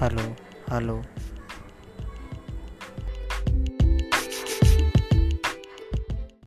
hello hello